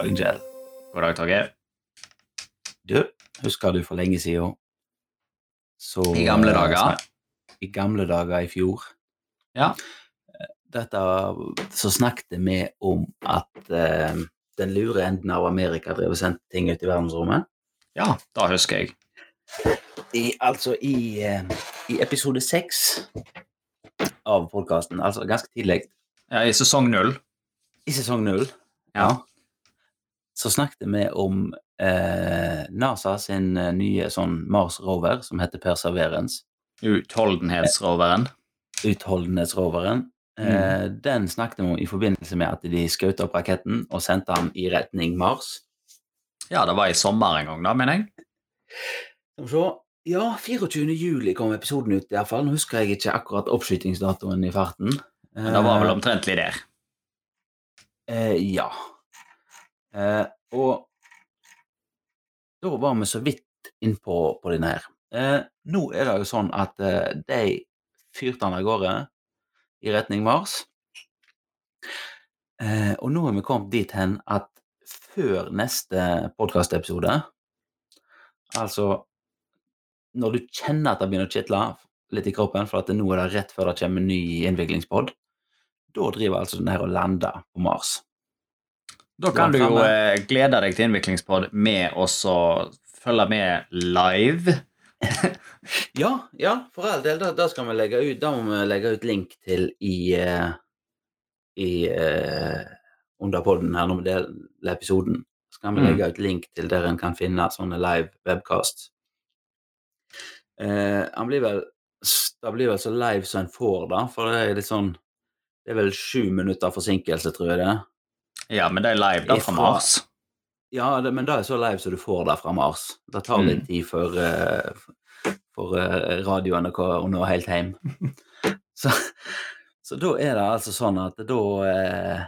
Kjell. God dag, Torgeir. Du, husker du for lenge siden så I gamle eh, dager? I gamle dager i fjor. Ja. Dette Så snakket vi om at eh, den lure enden av Amerika drev og sendte ting ut i verdensrommet. Ja, da husker jeg. I, altså i, eh, i episode seks av podkasten, altså ganske tidlig Ja, I sesong null. i sesong null, Ja. Så snakket vi om eh, NASA sin eh, nye sånn Mars-rover som heter Perseverance. Utholdenhetsroveren. Utholdenhetsroveren. Eh, den snakket vi om i forbindelse med at de skjøt opp raketten og sendte den i retning Mars. Ja, det var i sommer en gang, da, mener jeg. Skal vi se. Ja, 24. juli kom episoden ut, iallfall. Nå husker jeg ikke akkurat oppskytingsdatoen i farten. Men det var vel omtrentlig der. Eh, ja. Eh, og da var vi så vidt innpå på denne her. Eh, nå er det jo sånn at eh, de fyrte den av gårde i retning Mars. Eh, og nå er vi kommet dit hen at før neste podkastepisode, altså når du kjenner at det begynner å kitle litt i kroppen, for at nå er det rett før det kommer en ny innviklingspod, da driver altså den her og lander på Mars. Da kan Du er jo eh, glede deg til innviklingspod med å følge med live. Ja, ja, for all del. Da, da skal vi legge ut Da må vi legge ut link til i eh, i uh, under podden her når vi deler episoden. Skal vi Mm. legge ut link til der en kan finne sånne live webcast. Uh, han blir vel Det blir vel så live som en får, da, for det er litt sånn Det er vel sju minutter forsinkelse, tror jeg det. Ja, men det er live da fra Mars. Ja, det, men det er så live som du får det fra Mars. Det tar litt Mm. tid for, uh, for uh, radioen å nå helt hjem. så, så da er det altså sånn at da uh,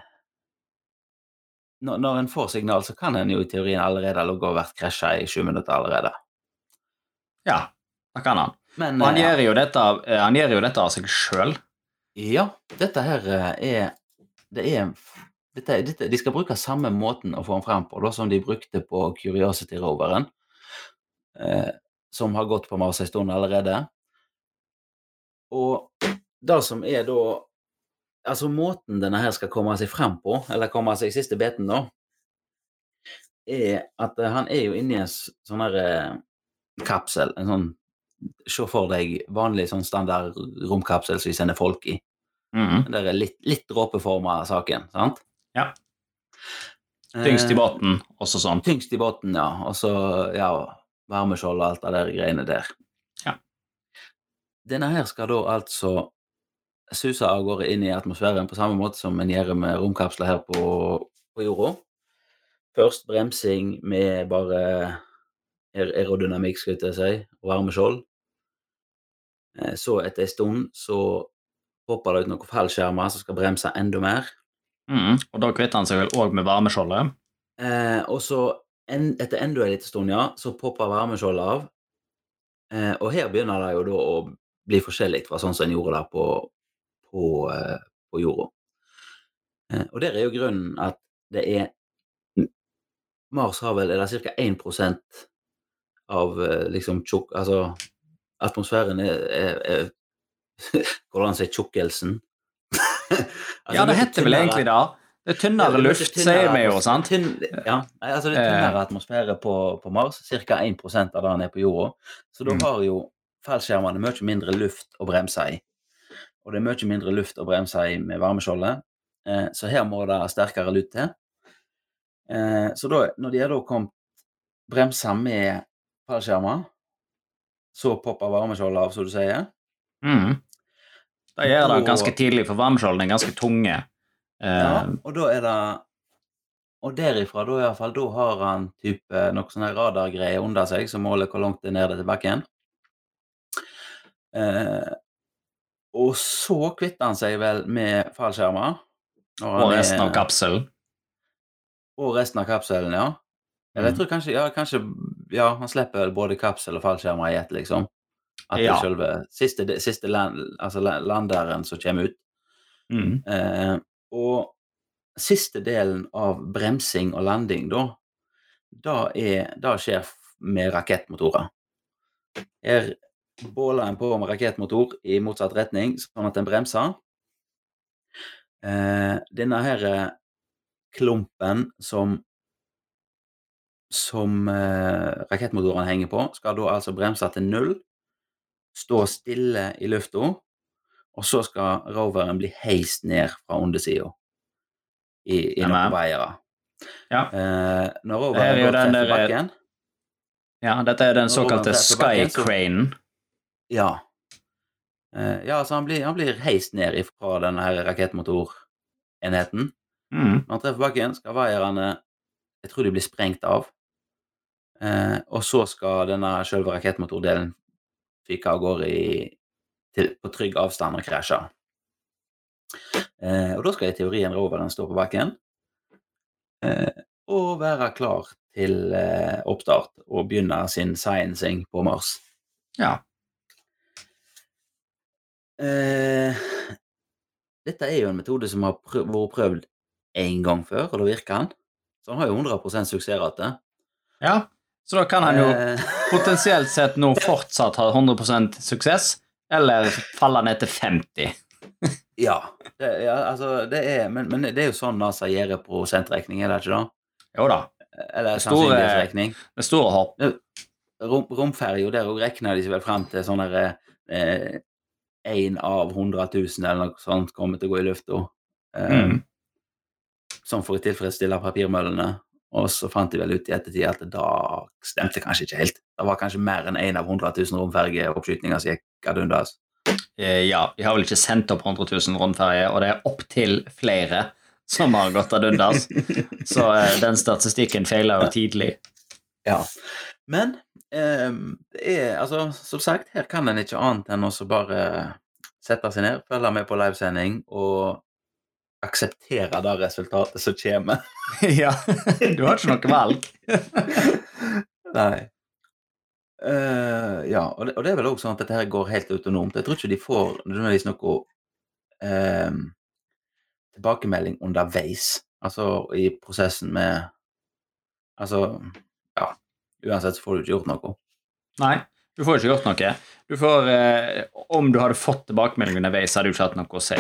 når, når en får signal, så kan en jo i teorien allerede ha ligget og vært krasja i sju minutter allerede. Ja, det kan han. Men Og han eh, gjør dette, eh, han gjør jo dette av seg sjøl. ja, dette her eh, er Det er dette, dette, De skal bruke samme måten å få den frem på da, som de brukte på Curiosity-roveren, eh, som har gått på Mars en stund allerede. Og det som er da Altså måten denne her skal komme seg frem på, eller komme seg i siste beten, da, er at eh, han er jo inni en sånn her eh, kapsel, en sånn Se for deg vanlig sånn standard romkapsel som vi sender folk i. Mm. Den der er litt, litt dråpeforma saken, sant? Ja. Tyngst i Eh, båten, også sånn. Tyngst i båten, ja. Og så, ja, varmeskjold og alt av de greiene der. Ja. Denne her skal da altså suse av gårde inn i atmosfæren på samme måte som en gjør med romkapsler her på, på jorda. Først bremsing med bare aerodynamikk, skulle jeg si, og varmeskjold. Eh, Så etter en stund så popper det ut noen fallskjermer som skal bremse enda mer. Mhm. Og da kvitter han seg vel òg med varmeskjoldet. Eh, og så en, etter enda en liten stund, ja, så popper varmeskjoldet av. Eh, og her begynner det jo da å bli forskjellig fra sånn som en gjorde det på, på, eh, på jorda. Eh, og der er jo grunnen at det er Mars har vel er det ca. 1 av eh, liksom tjukk... Altså atmosfæren er, er, er Hvordan sier tjukkelsen? Altså, ja, det heter vel egentlig det. Det er tynnere luft, sier vi jo, sant? Tynn, ja, nei, altså det er tynnere atmosfære på, på Mars, ca. 1 av det den er på jorda. Så da Mm. har jo fallskjermene mye mindre luft å bremse i. Og det er mye mindre luft å bremse i med varmeskjoldet, eh, så her må det sterkere lut til. Eh, så da, når de har da kommet bremsa med fallskjermer, så popper varmeskjoldet av, som du sier. Mhm. Det gjør det ganske tidlig, for varmskjoldene er ganske tunge. Eh, Ja, og da er det Og derifra, da iallfall, da har han type noe sånne radargreier under seg som måler hvor langt det er nede til bakken. Eh, og så kvitter han seg vel med fallskjermer. og resten av kapselen. Og resten av kapselen, ja. Eller jeg Mm. tror kanskje Ja, kanskje Ja, han slipper både kapsel og fallskjermer i ett, liksom. At det Ja. er selve siste, siste land, altså la- landeren som kommer ut. Mm. Eh, og siste delen av bremsing og landing, da, da, er, da skjer med rakettmotorer. Her båler en på med rakettmotor i motsatt retning, sånn at den bremser. Eh, denne her eh, klumpen som som eh, rakettmotoren henger på, skal da altså bremse til null, stå stille i lufta, og så skal roveren bli heist ned fra undersida i, i noen veier. Ja. Eh, når er roveren går den treffer der- bakken Ja, dette er den såkalte sky treffer så-. Ja. Eh, ja, så han blir, han blir heist ned fra denne her rakettmotorenheten. Mm. Når han treffer bakken, skal vaierne Jeg tror de blir sprengt av. Eh, og så skal denne selve rakettmotordelen fyke av gårde på trygg avstand og krasje. Eh, og da skal i teorien roveren stå på bakken eh, og være klar til eh, oppstart og begynne sin sciencing på Mars. Ja. Eh, dette er jo en metode som har prøv, vært prøvd én gang før, og da virker den. Så han har jo 100% suksessrate. ja. Så da kan han jo Eh, potensielt sett nå fortsatt ha 100% suksess, eller falle ned til 50. ja, det, ja, altså det er Men, men det er jo sånn NASA gjør prosentregning, er det ikke det? Jo da. Eller Det store- sannsynlighetsregning. Det store hopp. Rom, romferja, der òg regner de seg vel frem til sånn derre én av 100 000 eller noe sånt kommer til å gå i lufta. Eh, Mm. Sånn for å tilfredsstille papirmøllene. Og så fant de vel ut i ettertid at da stemte kanskje ikke helt. Det var kanskje mer enn én av 100 000 romfergeoppskytinger som gikk ad undas. Eh, Ja, vi har vel ikke sendt opp 100 000 romferger, og det er opptil flere som har gått ad undas. Så eh, den statistikken feiler jo tidlig. Ja. Men eh, det er altså, som sagt, her kan en ikke annet enn å så bare sette seg ned, følge med på livesending og akseptere det resultatet som kommer. ja, du har ikke noe valg. Nei. Uh, ja, og det, og det er vel også sånn at dette her går helt autonomt. Jeg tror ikke de får nødvendigvis noe uh, tilbakemelding underveis, altså i prosessen med Altså, ja. Uansett så får du ikke gjort noe. Nei, du får ikke gjort noe. Du får, uh, om du hadde fått tilbakemelding underveis, hadde du ikke hatt noe å si.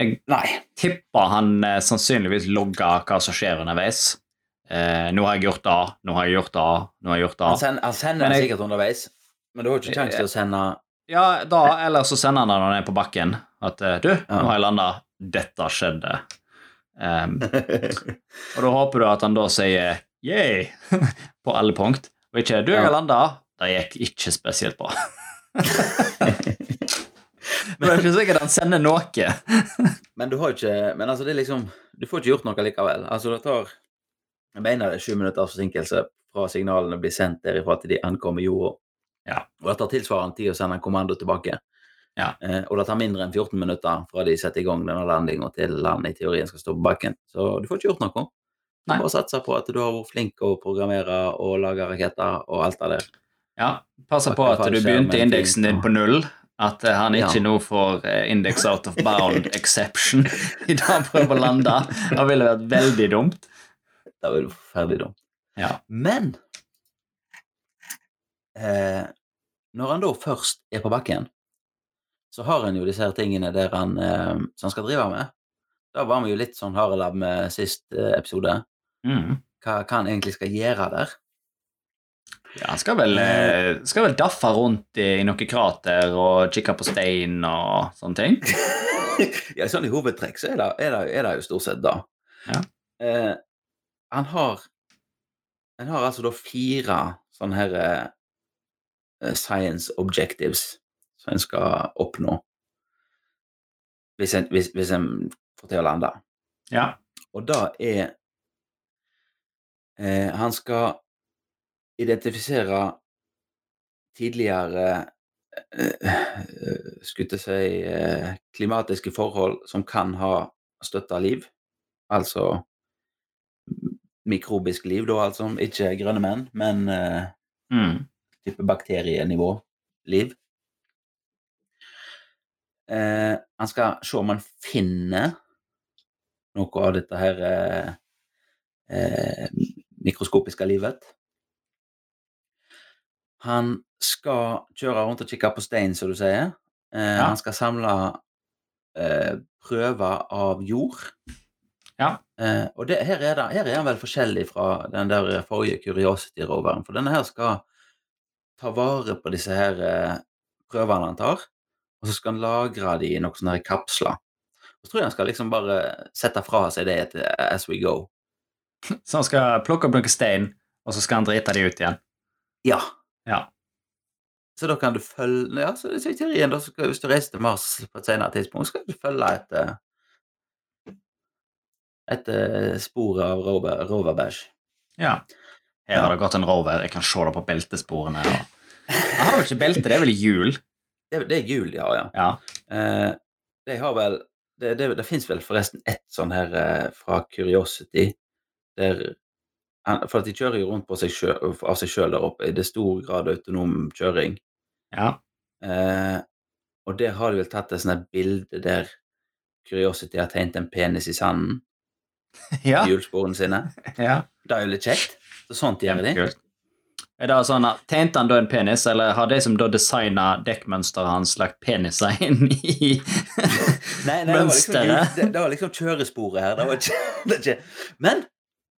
Jeg Nei. tipper han eh, sannsynligvis logger hva som skjer underveis. Eh, nå har jeg gjort det, nå har jeg gjort det, nå har jeg gjort det. Han, send, han sender den sikkert underveis, men du har ikke sjanse til å sende Ja, da, eller så sender han det når han er på bakken. At eh, du, nå har jeg landa. Dette skjedde. Um, og da håper du at han da sier 'yeah' på alle punkt, og ikke du, jeg har landa. Det gikk ikke spesielt bra. Men det er ikke sikkert han sender noe. Men du har ikke Men altså, det er liksom Du får ikke gjort noe likevel. Altså, det tar Jeg mener det er sju minutters forsinkelse fra signalene blir sendt derifra til de ankommer jorda. Ja. Og det tar tilsvarende tid å sende en kommando tilbake. Ja. Eh, og det tar mindre enn 14 minutter fra de setter i gang denne landinga til landet i teorien skal stå på bakken. Så du får ikke gjort noe. Du Nei. må satse på at du har vært flink å programmere og lage raketter og alt det der. Ja, Passer på At du begynte indeksen din på null. At eh, han ikke Ja. nå får eh, index out of bound exception i dag han prøver å lande. Det ville vært veldig dumt. Det ville vært forferdelig dumt. Ja. Men eh, når han da først er på bakken, så har han jo disse her tingene der han, eh, som han skal drive med. Da var vi jo litt sånn harelabb med sist eh, episode. Mm. Hva, hva han egentlig skal gjøre der. Ja, han skal vel, eh, skal vel daffe rundt i, i noen krater og kikke på stein og sånne ting. ja, sånn i hovedtrekk så er det, er det, er det jo stort sett da. Ja. Eh, han har Han har altså da fire sånne her eh, science objectives som en skal oppnå hvis en, hvis, hvis en får til å lande. Ja. Og da er eh, Han skal identifisere tidligere eh, skulle si eh, klimatiske forhold som kan ha støtta liv. Altså mikrobisk liv, da, altså. Ikke grønne menn, men eh, Mm. type bakterienivå liv. Eh, han skal se om han finner noe av dette her eh, eh, mikroskopiske livet. Han skal kjøre rundt og kikke på stein, som du sier. Eh, Ja. Han skal samle eh, prøver av jord. Ja. Eh, og det, her, er det, her er han vel forskjellig fra den der forrige Curiosity-roveren. For denne her skal ta vare på disse her eh, prøvene han tar, og så skal han lagre de i noen sånne her kapsler. Så tror jeg han skal liksom bare sette fra seg det etter as we go. Så han skal plukke opp noen stein, og så skal han drite de ut igjen. Ja. Ja. Så da kan du følge Ja, så, i teorien, da, så skal, hvis du reiser til Mars på et senere tidspunkt, skal du følge etter etter sporet av rover- roverbæsj. ja. Her har det gått en rover. Jeg kan se det på beltesporene. Jeg har jo ikke belte, det er vel hjul? Det, det er jul de har, ja. Ja. Eh, de har vel Det, det, det fins vel forresten ett sånn her eh, fra Curiosity der For at de kjører jo rundt på seg selv, av seg sjøl der oppe. Det er stor grad autonom kjøring. ja. Eh, og der har de vel tatt et sånt bilde der Curiosity har tegnet en penis i sanden Ja. i hjulsporene sine. ja. Det er jo litt kjekt. Så sånt gjør de. Er det sånn at Tegnte han da en penis, eller har de som da designa dekkmønsteret hans, lagt peniser inn i Nei, nei, det var, liksom, mønsteret? det, det var liksom kjøresporet her. Det var ikke, det ikke. Men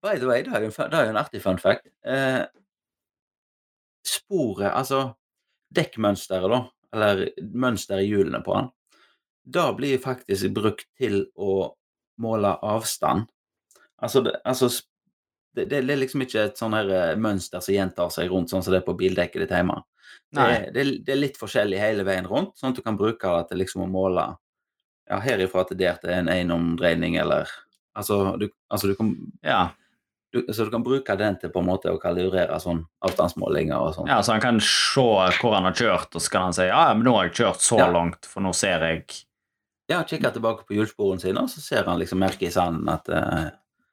by the way, det er jo en, det er en artig fun fact. Eh, sporet, altså dekkmønsteret, da, eller mønsteret i hjulene på han, da blir faktisk brukt til å måle avstand. Altså, det, altså det, det er liksom ikke et sånn her eh, mønster som gjentar seg rundt sånn som det er på bildekket ditt hjemme. Det, det, det er litt forskjellig hele veien rundt, sånn at du kan bruke det til liksom å måle ja, herifra til der til en eiendomdreining, eller altså du, altså du kan Ja. Du, så du kan bruke den til på en måte å kalibrere sånn avstandsmålinger og sånn. ja, så han kan se hvor han har kjørt, og så kan han si ja, men nå har jeg kjørt så Ja. langt, for nå ser jeg Ja, kikker tilbake på hjulsporene sine, og så ser han liksom merket i sanden at uh,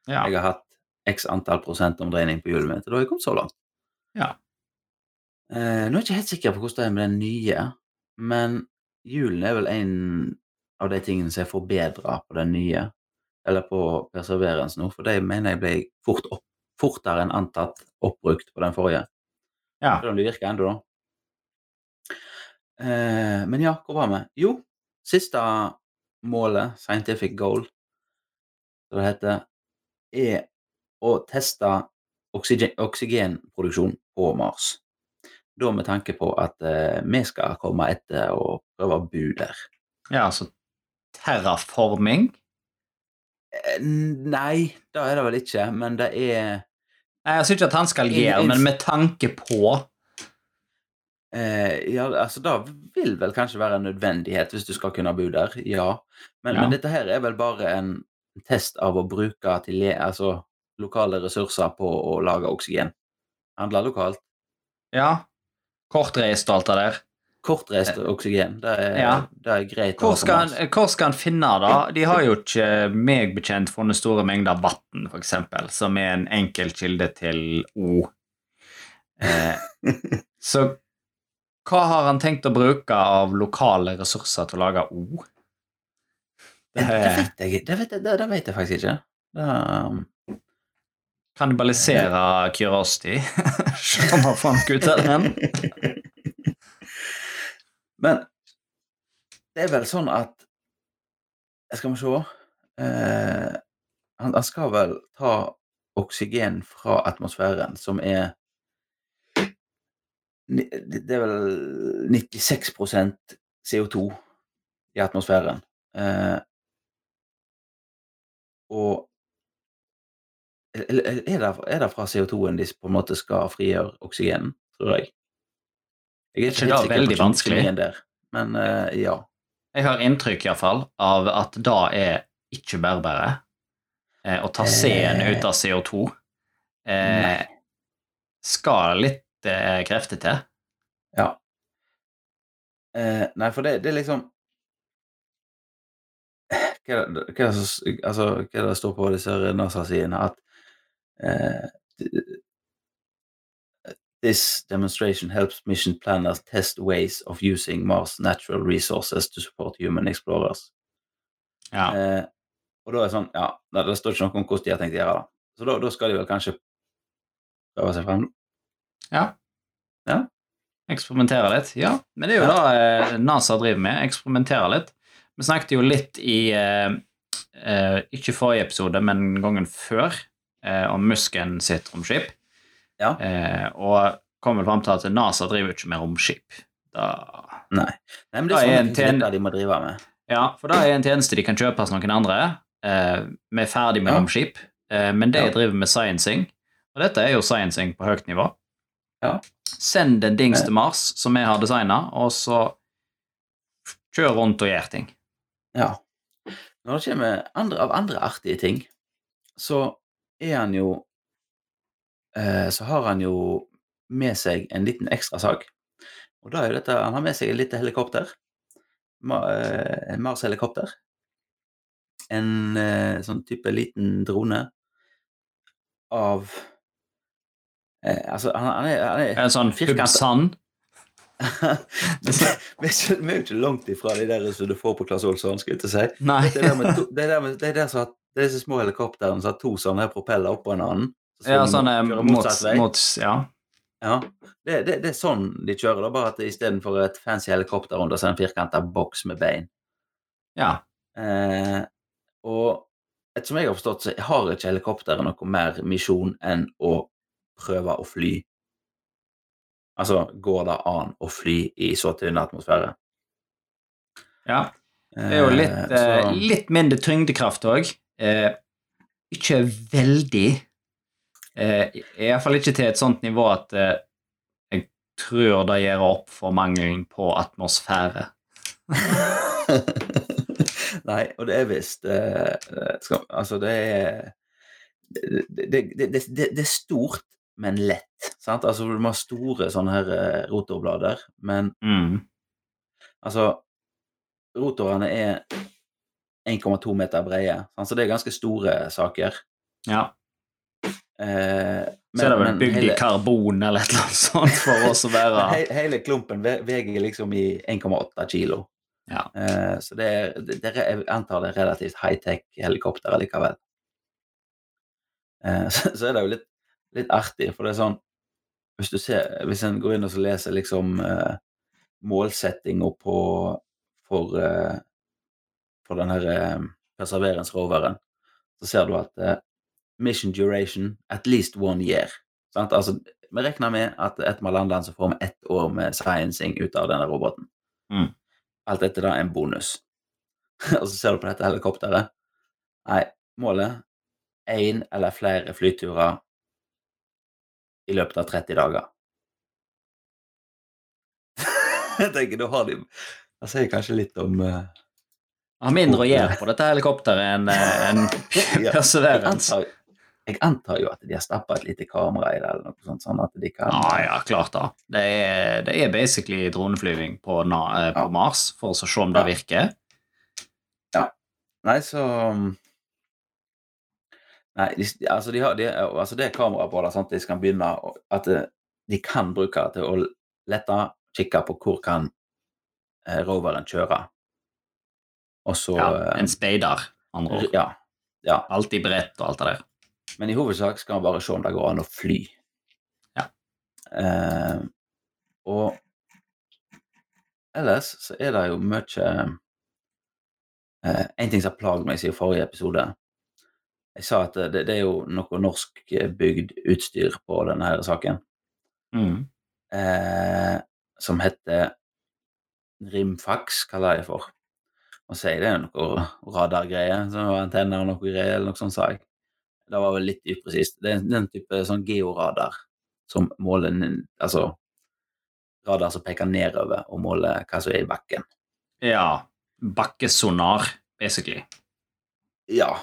Ja. jeg har hatt x antall prosent omdreining på hjulet mitt, og da har jeg kommet så langt. Ja. Uh, nå er jeg ikke helt sikker på hvordan det er med den nye, men hjulene er vel en av de tingene som er forbedra på den nye, eller på Perseverance nå, for de mener jeg ble fort opp, fortere enn antatt oppbrukt på den forrige. Ja. Selv om de virker ennå, da. Eh, men ja, hvor var vi? Jo, siste målet, scientific goal, som det heter, er å teste oksygen, oksygenproduksjon på Mars. Da med tanke på at eh, vi skal komme etter og prøve å bo der. ja, altså terraforming Nei, det er det vel ikke, men det er Nei, Jeg syns ikke at han skal gjøre, men med tanke på eh, Ja, altså det vil vel kanskje være en nødvendighet hvis du skal kunne bo der, ja. Men, Ja. men dette her er vel bare en test av å bruke til, altså, lokale ressurser på å lage oksygen. Handle lokalt. Ja, kortreist og alt det der. Kortreist oksygen, det er, Ja. det er greit Hvor skal, han, hvor skal han finne det? De har jo ikke meg bekjent funnet store mengder vann, f.eks., som er en enkel kilde til O. Eh, så hva har han tenkt å bruke av lokale ressurser til å lage O? Det Det vet jeg, det vet jeg, det, det vet jeg faktisk ikke. Det, um, kannibalisere Curiosity. Se om han får noe ut av den. Men det er vel sånn at Skal vi se eh, han, han skal vel ta oksygen fra atmosfæren, som er Det er vel 96% CO2 i atmosfæren. Eh, og er det, er det fra CO2-en de på en måte skal frigjøre oksygenen, tror jeg? Jeg er ikke det veldig vanskelig? Der, men uh, ja. Jeg har inntrykk i hvert fall av at da er ikke bærbare. Eh, å ta C-en Eh. ut av CO2 eh, skal litt eh, krefter til. Ja. Eh, nei, for det, det er liksom hva er det, hva er det, altså, hva er det står på disse NASA-sidene? At eh, This demonstration helps mission planners test ways of using Mars' natural resources to support human explorers. Ja. Eh, Og da er det sånn, ja, det, står ikke noe om hvordan de har tenkt å gjøre det. Så da, da skal de vel kanskje prøve seg frem. Ja. Ja. Eksperimentere litt. Ja, men det er jo det eh, NASA driver med. Eksperimentere litt. Vi snakket jo litt i eh, eh, Ikke forrige episode, men gangen før, eh, om Musken sitt romskip. Ja. Eh, og kommer fram til at NASA driver ikke med romskip. Da, Nei. Nei, men det er sånn en sånne ting som ten- de må drive med. ja, for da er en tjeneste de kan kjøpe hos noen andre. Eh, vi er ferdig med Ja. romskip, eh, men de Ja. driver med sciencing. Og dette er jo sciencing på høyt nivå. Ja. Send en dings til Mars som vi har designa, og så kjør rundt og gjør ting. Ja. Når det kommer andre, av andre artige ting, så er han jo Så har han jo med seg en liten ekstra sak Og da er jo dette Han har med seg et lite helikopter. Eh, en Mars-helikopter. En eh, sånn type liten drone av eh, Altså, han, han er, han er En sånn Firkanta. Vi, er jo ikke langt ifra de der som du får på Claes Olsson, skulle jeg si. Det er der som har, små helikoptrene som har to sånne propeller oppå en annen. Så Ja, sånn mots, kjører mot, motsatt vei. mot Ja. Ja. Det, det, det er sånn de kjører, da, bare at istedenfor et fancy helikopter under, så er det en firkanta boks med bein. ja. Eh, og ettersom jeg har forstått, så har ikke helikopteret noe mer misjon enn å prøve å fly. Altså, går det an å fly i så tynn atmosfære? ja. Det er jo litt, Eh, eh, så- litt mindre tyngdekraft òg. Eh, ikke veldig. Eh, Iallfall ikke til et sånt nivå at eh, jeg tror det gjør opp for mangelen på atmosfære. Nei, og det er visst eh, skal- Altså, det er det, det, det, det, det, det er stort, men lett. Sant? Altså, du må ha store sånne her eh, rotorblader, men Mm. altså Rotorene er 1,2 meter brede, så det er ganske store saker. Ja. Eh, Så er det vel men bygd i karbon eller et eller annet sånt for oss å være He, hele klumpen ve- veier liksom i 1,8 kilo. Ja. Eh, så det er, det, det jeg antar det er relativt high-tech helikopter likevel. Eh, så, så er det jo litt, litt artig, for det er sånn Hvis du ser, hvis en går inn og så leser liksom eh, målsettinga på for, for den her eh, Perseverance-roveren, så ser du at mission duration at least one year. Sant? Altså, vi regner med at etter vi har landet så får vi ett år med sciencing ut av denne roboten. Mm. Alt dette da er en bonus. og så ser du på dette helikopteret. Nei, målet én eller flere flyturer i løpet av 30 dager. Jeg tenker, da har de Det sier kanskje litt om uh, Har mindre å gjøre på dette helikopteret enn en, en jeg, Perseverance. Jeg antar jo at de har stappa et lite kamera i det, eller noe sånt, sånn at de kan Ja, ja, klart da. Det er, det er basically droneflyving på, na, eh, på Ja. Mars, for å se om det Ja. virker. Nei, så Nei, de, altså, de har, de, altså det er kamera på det, sånn at de kan begynne At eh, de kan bruke det til å lette kikke på hvor kan eh, roveren kjøre. Og så Ja, eh, en speider, andre ord. ja, ja. Alltid beredt og alt det der. Men i hovedsak skal man bare se om det går an å fly. Ja. Eh, og ellers så er det jo mye eh, En ting som har plaget meg siden forrige episode Jeg sa at det, det er jo noe norskbygd utstyr på denne her saken Mm. eh, som heter Rimfax, kaller jeg det for. Og så er det noe radargreier, antenner og noe greier, eller noe sånt, sa jeg. Det var vel litt upresist. Det er den type sånn georadar som måler Altså radar som peker nedover og måler hva som er i bakken. Ja. Bakkesonar, basically. Ja.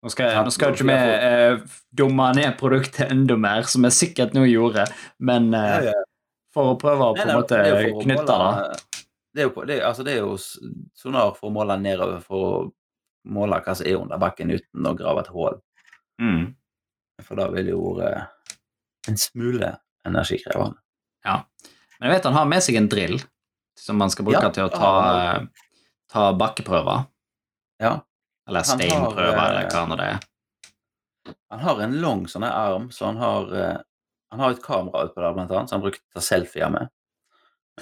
Nå skal, nå skal ikke vi eh, dumme ned produktet enda mer, som jeg sikkert nå gjorde, men eh, for å prøve å på en måte knytte det. Det er jo, altså jo sonar for å måle nedover, for å måle hva som er under bakken uten å grave et hull. Mm. For da vil jo vært en smule energikrevende. Men jeg vet han har med seg en drill som man skal bruke Ja, til å ta, ja. ta bakkeprøver. Ja. Eller Han har, steinprøve, eh, eller hva nå det er. Han har en lang sånn arm, så han har eh, Han har et kamera utpå der, blant annet, så han bruker å ta selfier med.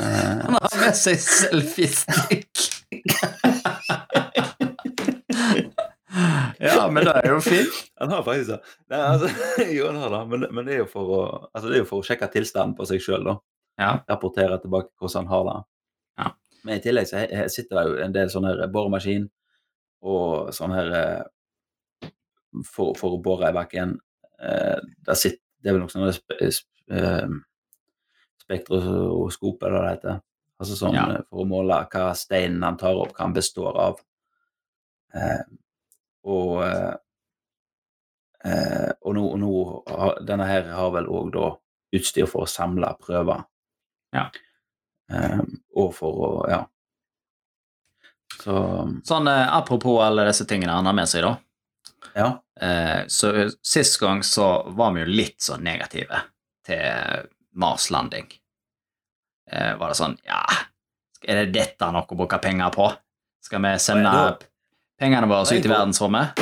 Eh, Han har med seg selfiestick! Ja, men det er jo fint. han har faktisk det. Nei, altså, jo, han har det, men, men det er jo for å Altså, det er jo for å sjekke tilstanden på seg sjøl, da. Ja. Rapportere tilbake hvordan han har det. Ja. Men i tillegg så sitter det jo en del sånne her boremaskin og sånn her eh, for, for å bore i bakken. Eh, der sitter, det er vel noe sånn spe, sp, eh, spektroskop, eller hva det heter. Altså sånn Ja. eh, for å måle hva steinen han tar opp, hva han består av. Eh, og eh, eh, og nå, nå denne her har vel òg da utstyr for å samle prøver. Ja. Eh, og for å Ja. Så Sånn eh, apropos alle disse tingene han har med seg, da. ja. Eh, så eh, sist gang så var vi jo litt sånn negative til Mars-landing. Eh, var det sånn Ja, er det dette noe å bruke penger på? Skal vi sende opp pengene våre ut i verdensrommet?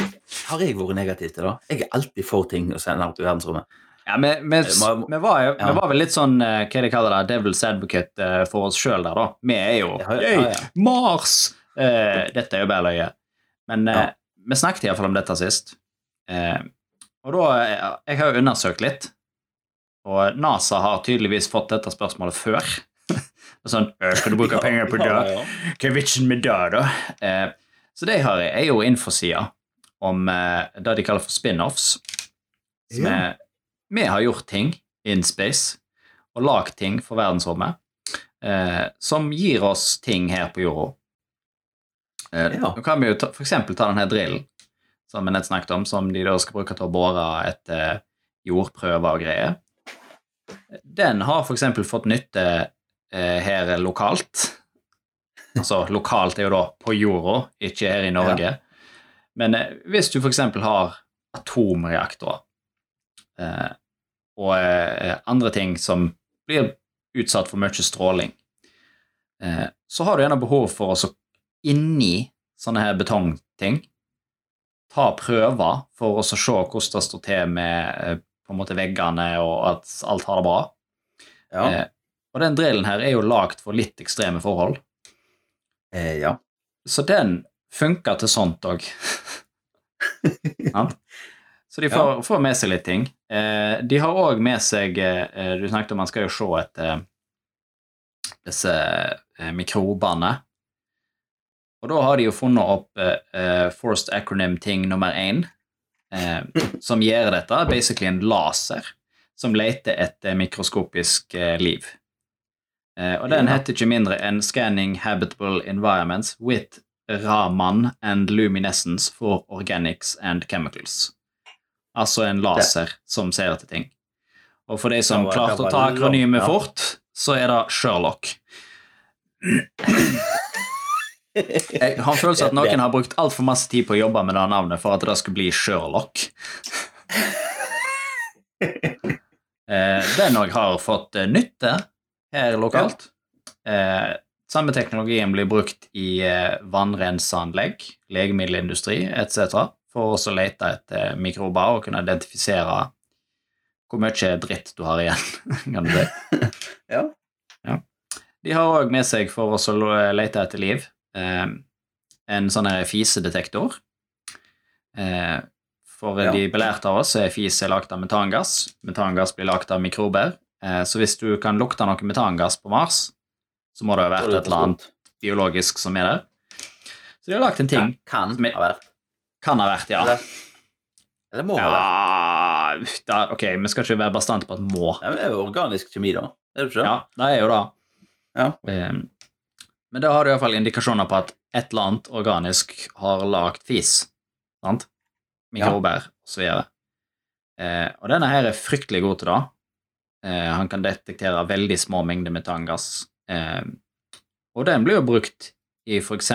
Har jeg vært negativ til det? Jeg er alltid for ting å sende ut i verdensrommet. Ja, vi, vi, Eh, vi, var, jo, ja. vi var vel litt sånn eh, hva de kaller det, devil's advocate eh, for oss sjøl der, da. Vi er jo Ja, ja, «Yay, ja. Mars! Eh, dette er jo bare løye. Men eh, vi snakket iallfall om dette sist. Eh, og da Jeg har jo undersøkt litt, og NASA har tydeligvis fått dette spørsmålet før. Sånn «Øh, Skal du bruke penger på det? Hva er vitsen med det, da? Eh, så det jeg har, er jo infosida om eh, det de kaller for spin-offs. Ja. Vi har gjort ting in space og lagd ting for verdensrommet eh, som gir oss ting her på jorda. Eh, Ja. Nå kan vi jo ta, for eksempel ta denne drillen som vi nett snakket om, som de da skal bruke til å bore etter jordprøver og greier. Den har for eksempel fått nytte eh, her lokalt. Altså lokalt er jo da på jorda, ikke her i Norge. Men eh, hvis du eksempel har atomreaktorer eh, og eh, andre ting som blir utsatt for mye stråling, eh, så har du gjerne behov for å så inni sånne her betongting ta prøver for å så se hvordan det står til med eh, på en måte veggene, og at alt har det bra. Ja. Eh, og den drillen her er jo lagd for litt ekstreme forhold, Eh, ja. så den funker til sånt òg. Så de får, får med seg litt ting. Eh, de har òg med seg eh, Du snakket om man skal jo se etter disse eh, mikrobene. Og da har de jo funnet opp eh, eh, forced acronym-ting nummer én, eh, som gjør dette. Basically en laser som leter etter mikroskopisk eh, liv. Eh, og den Ja. heter ikke mindre enn Scanning Habitable Environments with Raman and Luminescence for Organics and Chemicals. Altså en laser som ser etter ting. Og for de som klarte å ta akronymet ja. fort, så er det Sherlock. Jeg har en følelse at noen har brukt altfor masse tid på å jobbe med det navnet for at det skulle bli Sherlock. Eh, den òg har fått eh, nytte her lokalt. Eh, samme teknologien blir brukt i eh, vannrenseanlegg, legemiddelindustri etc. for å lete etter mikrober og kunne identifisere hvor mye dritt du har igjen. kan du si. ja. De har òg med seg for å lete etter liv eh, en sånn fisedetektor. Eh, for Ja. de belærte av oss er fis er lagd av metangass. Metangass blir lagd av mikrober. Eh, så hvis du kan lukte noe metangass på Mars, så må det ha vært et eller annet biologisk som er der. Så de har lagd en ting. Kan, kan ha vært. Kan ha vært, ja. Eller, eller må ha vært. Ja, ok, vi skal ikke være bastante på at må. Ja, men det er jo organisk kjemi, da. Er det ikke det? Ja, det er jo det. Ja. Eh, Men da har du iallfall indikasjoner på at et eller annet organisk har lagd fis. Sant? Mikrober osv. Eh, og denne her er fryktelig god til det. Eh, han kan detektere veldig små mengder metangass. Eh, og den blir jo brukt i f.eks.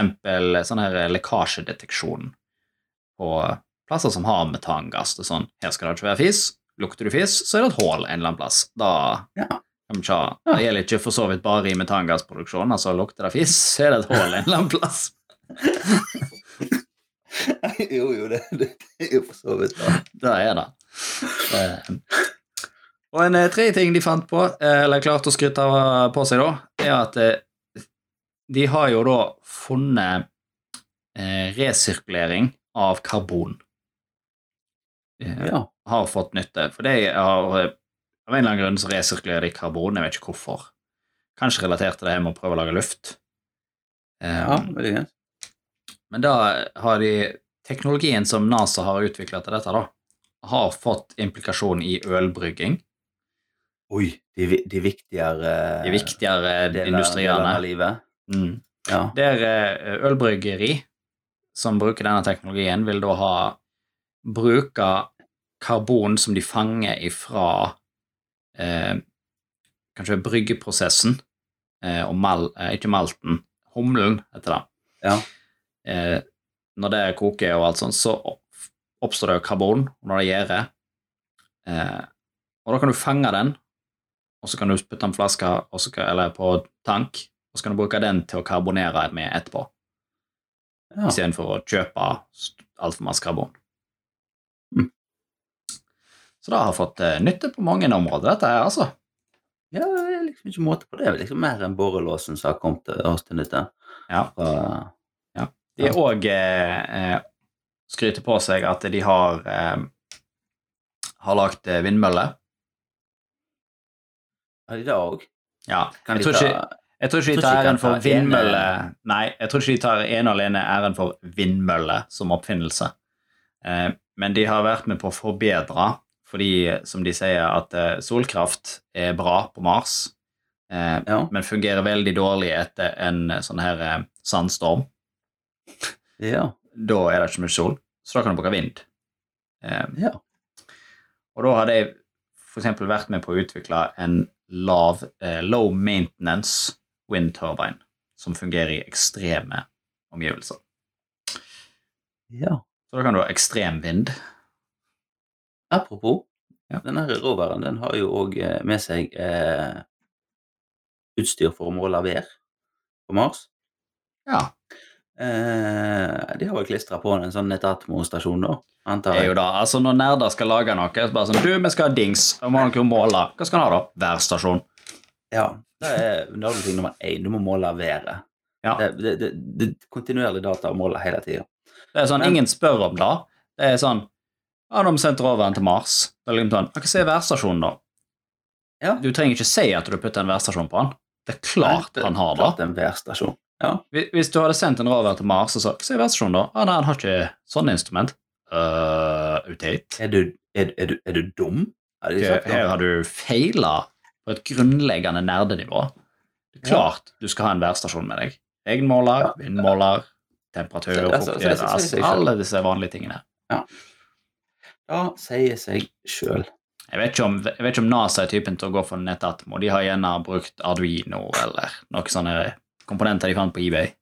sånn her lekkasjedeteksjon på plasser som har metangass. Det er sånn, her skal det ikke være fis. Lukter du fis, så er det et hull en eller annen plass. Da Ja. ha. Det gjelder ikke for så vidt bare i metangassproduksjon. Altså lukter det fis, så er det et hull en eller annen plass. jo, jo, det, det er jo for så vidt det. Det er det. Eh, Og en tre tredje ting de fant på, eh, eller klarte å skryte på seg, da, er at eh, de har jo da funnet eh, resirkulering av karbon. Eh, Ja. Har fått nytte. For det har eh, Av en eller annen grunn så resirkulerer de karbon, jeg vet ikke hvorfor. Kanskje relatert til det her med å prøve å lage luft. Eh, ja, veldig greit. Men da har de Teknologien som NASA har utvikla til dette, da, har fått implikasjon i ølbrygging. Oi, de, de viktigere De viktigere industriene. av livet. Mm. Ja. Der eh, ølbryggeri som bruker denne teknologien, vil da ha bruke karbon som de fanger ifra eh, kanskje bryggeprosessen eh, og mal, eh, ikke malten, humlen heter det. Ja. Eh, når det koker og alt sånt, så oppstår det jo karbon når det gjærer. eh, Og da kan du fange den, og så kan du putte på flaske kan, eller på tank, og så kan du bruke den til å karbonere med etterpå, Ja. istedenfor å kjøpe altfor masse karbon. Mm. Så det har fått eh, nytte på mange områder, dette her, altså. ja, det er liksom ikke måte på det. Det er liksom mer enn borrelåsen som har kommet til oss til nytte. Ja. ja. De har òg eh, eh, skryter på seg at de har eh, har lagd eh, vindmøller. De det òg? Ja, Kan jeg tror, ikke, jeg tror ikke de tar æren for vindmølle Nei, jeg tror ikke de tar ene og alene æren for vindmølle som oppfinnelse. Eh, men de har vært med på å forbedre, fordi, som de sier, at eh, solkraft er bra på Mars, eh, Ja. men fungerer veldig dårlig etter en sånn her sandstorm. Ja. Da er det ikke mye sol, så da kan du bruke vind. Eh, ja. Og da har de f.eks. vært med på å utvikle en lav, eh, low maintenance wind turbine som fungerer i ekstreme omgivelser. ja. Så da kan du ha ekstrem vind. Apropos, Ja. denne råværen roveren den har jo òg med seg eh, utstyr for å måle vær på Mars. Ja, Eh, de har vel klistra på en sånn Netatmo-stasjon, da, antar det er jo da. Altså Når nerder skal lage noe, så bare sånn Du, vi skal ha dings. Da må dere måle. Hva skal han ha, da? Værstasjon. Ja, det er nerdeting nummer én. Du må måle været. Ja. Det, det, det, det er kontinuerlig data å måle hele tida. Det er sånn, Men- Ingen spør om det. Det er sånn Ja, de sendte roveren til Mars. Det er liksom sånn, Hva er værstasjonen, da? Ja. Du trenger ikke si at du putter en værstasjon på han. Det er klart han har det. Klart en værstasjon. Ja. Hvis- du hadde sendt en rover til Mars og sagt Hva er værstasjonen, da? Ah, nei, han har ikke sånn instrument. Uh. Er, du, er, er, du, er du dum? Har du, Her har du feila på et grunnleggende nerdenivå. Det er klart du skal ha en værstasjon med deg. Egenmåler, Ja. vindmåler, temperatur, Så- altså, fuktighet, alle disse vanlige tingene. Ja, sier seg sjøl. Jeg vet, ikke om, jeg vet ikke om NASA er typen til å gå for nettatmo. De har gjerne brukt Arduino eller noe sånne komponenter de fant på eBay.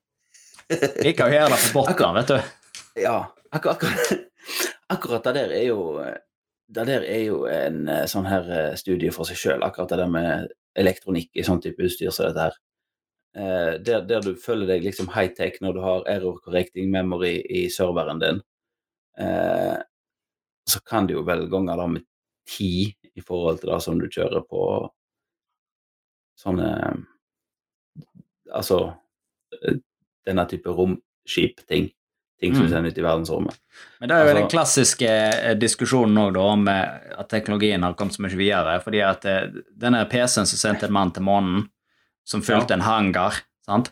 Kan jo gjøre det på bunnen, vet du. Ja, akkurat, akkurat, akkurat det der er jo Det der er jo en eh, sånn her eh, studie for seg sjøl, akkurat det der med elektronikk i sånn type utstyr som dette her. Eh, der, der du føler deg liksom high-tech når du har error correcting memory i serveren din, så kan du jo vel gange det med ti i forhold til det som du kjører på sånne Altså eh, denne type romskip-ting. Ting som Mm. sender ut i verdensrommet. Men det er jo Altså- den klassiske eh, diskusjonen òg, om eh, at teknologien har kommet så mye videre. fordi at denne PC-en som sendte en mann til månen, som fulgte Ja. en hangar sant?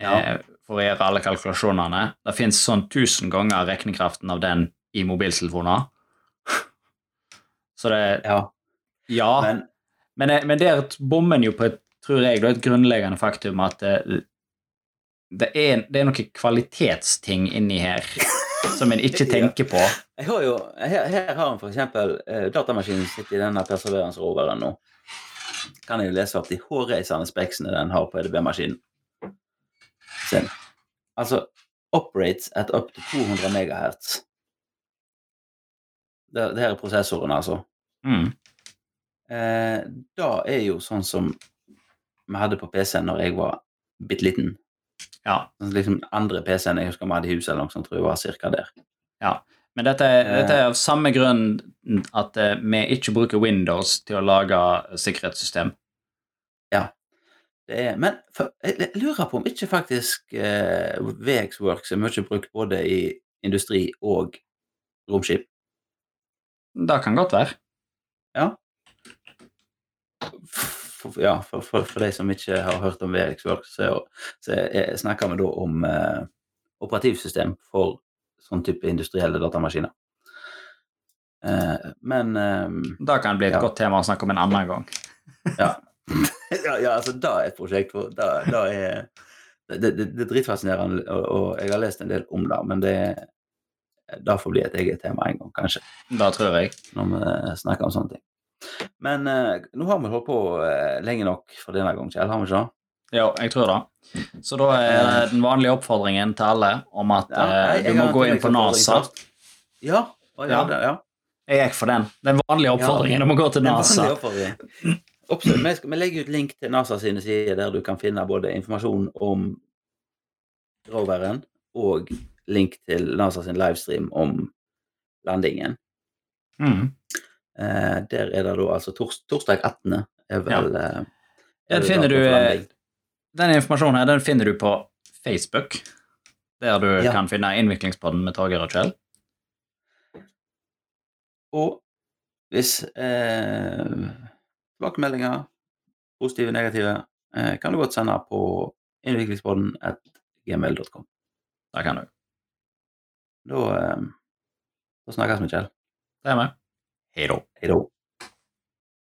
Ja. For å gjøre alle kalkulasjonene Det fins sånn tusen ganger regnekraften av den i mobiltelefoner. Så det Ja, Ja. men Men, men der bommer en jo på et, tror jeg, det er et grunnleggende faktum at det, det, er, det er noen kvalitetsting inni her som en ikke tenker på. jeg har jo, her, her har en eksempel eh, datamaskinen sitter i denne perseverance-roveren nå. Kan jeg jo lese opp de hårreisende speksene den har på EDB-maskinen sin. Altså operates at up to 200 megahertz. Det, det her er prosessoren, altså. Mm. Eh, da er jo sånn som vi hadde på PC-en når jeg var bitte liten. Ja. Altså, Liksom andre PC-en jeg husker vi hadde i huset, eller noe sånt, tror jeg var cirka der. ja. Men dette, er- dette er av samme grunn at eh, vi ikke bruker Windows til å lage sikkerhetssystem. Det er, men for, jeg lurer på om ikke faktisk eh, VXWorks er mye brukt både i industri og romskip. Det kan godt være. Ja. For, ja, for, for, for de som ikke har hørt om VXWorks, så, så er- snakker vi da om eh, operativsystem for sånn type industrielle datamaskiner. Eh, men eh, Det kan bli et Ja. godt tema å snakke om en annen gang. ja. ja, ja, altså, det er et prosjekt. For, det, det er det, det, det er dritfascinerende, og, og jeg har lest en del om det, men det, det får bli et eget tema en gang, kanskje. Det tror jeg. når vi snakker om sånne ting. Men eh, nå har vi holdt på eh, lenge nok for denne gang, Kjell. Har vi ikke? det? Ja, jeg tror det. Så da er den vanlige oppfordringen til alle om at Ja, eh, jeg- jeg du må gå inn på NASA. Ja. å, ja, Ja. Jeg gikk for den. Den vanlige oppfordringen om å gå til NASA. Vi, skal, vi legger ut link til NASA sine sider der du kan finne både informasjon om roveren og link til NASA sin livestream om landingen. Mm. Eh, der er det da altså tors, torsdag 18. er vel ja. er Den finner du, eh. Den informasjonen her, den finner du på Facebook, der du Ja. kan finne innviklingspodden med Torgeir og Kjell. Og hvis eh, tilbakemeldinger, positive, negative, eh, kan du godt sende på innviklingspodden at gmail.com. Da kan du. Da, eh, da snakkes vi, Kjell. Det er med. Hei da. Hei da.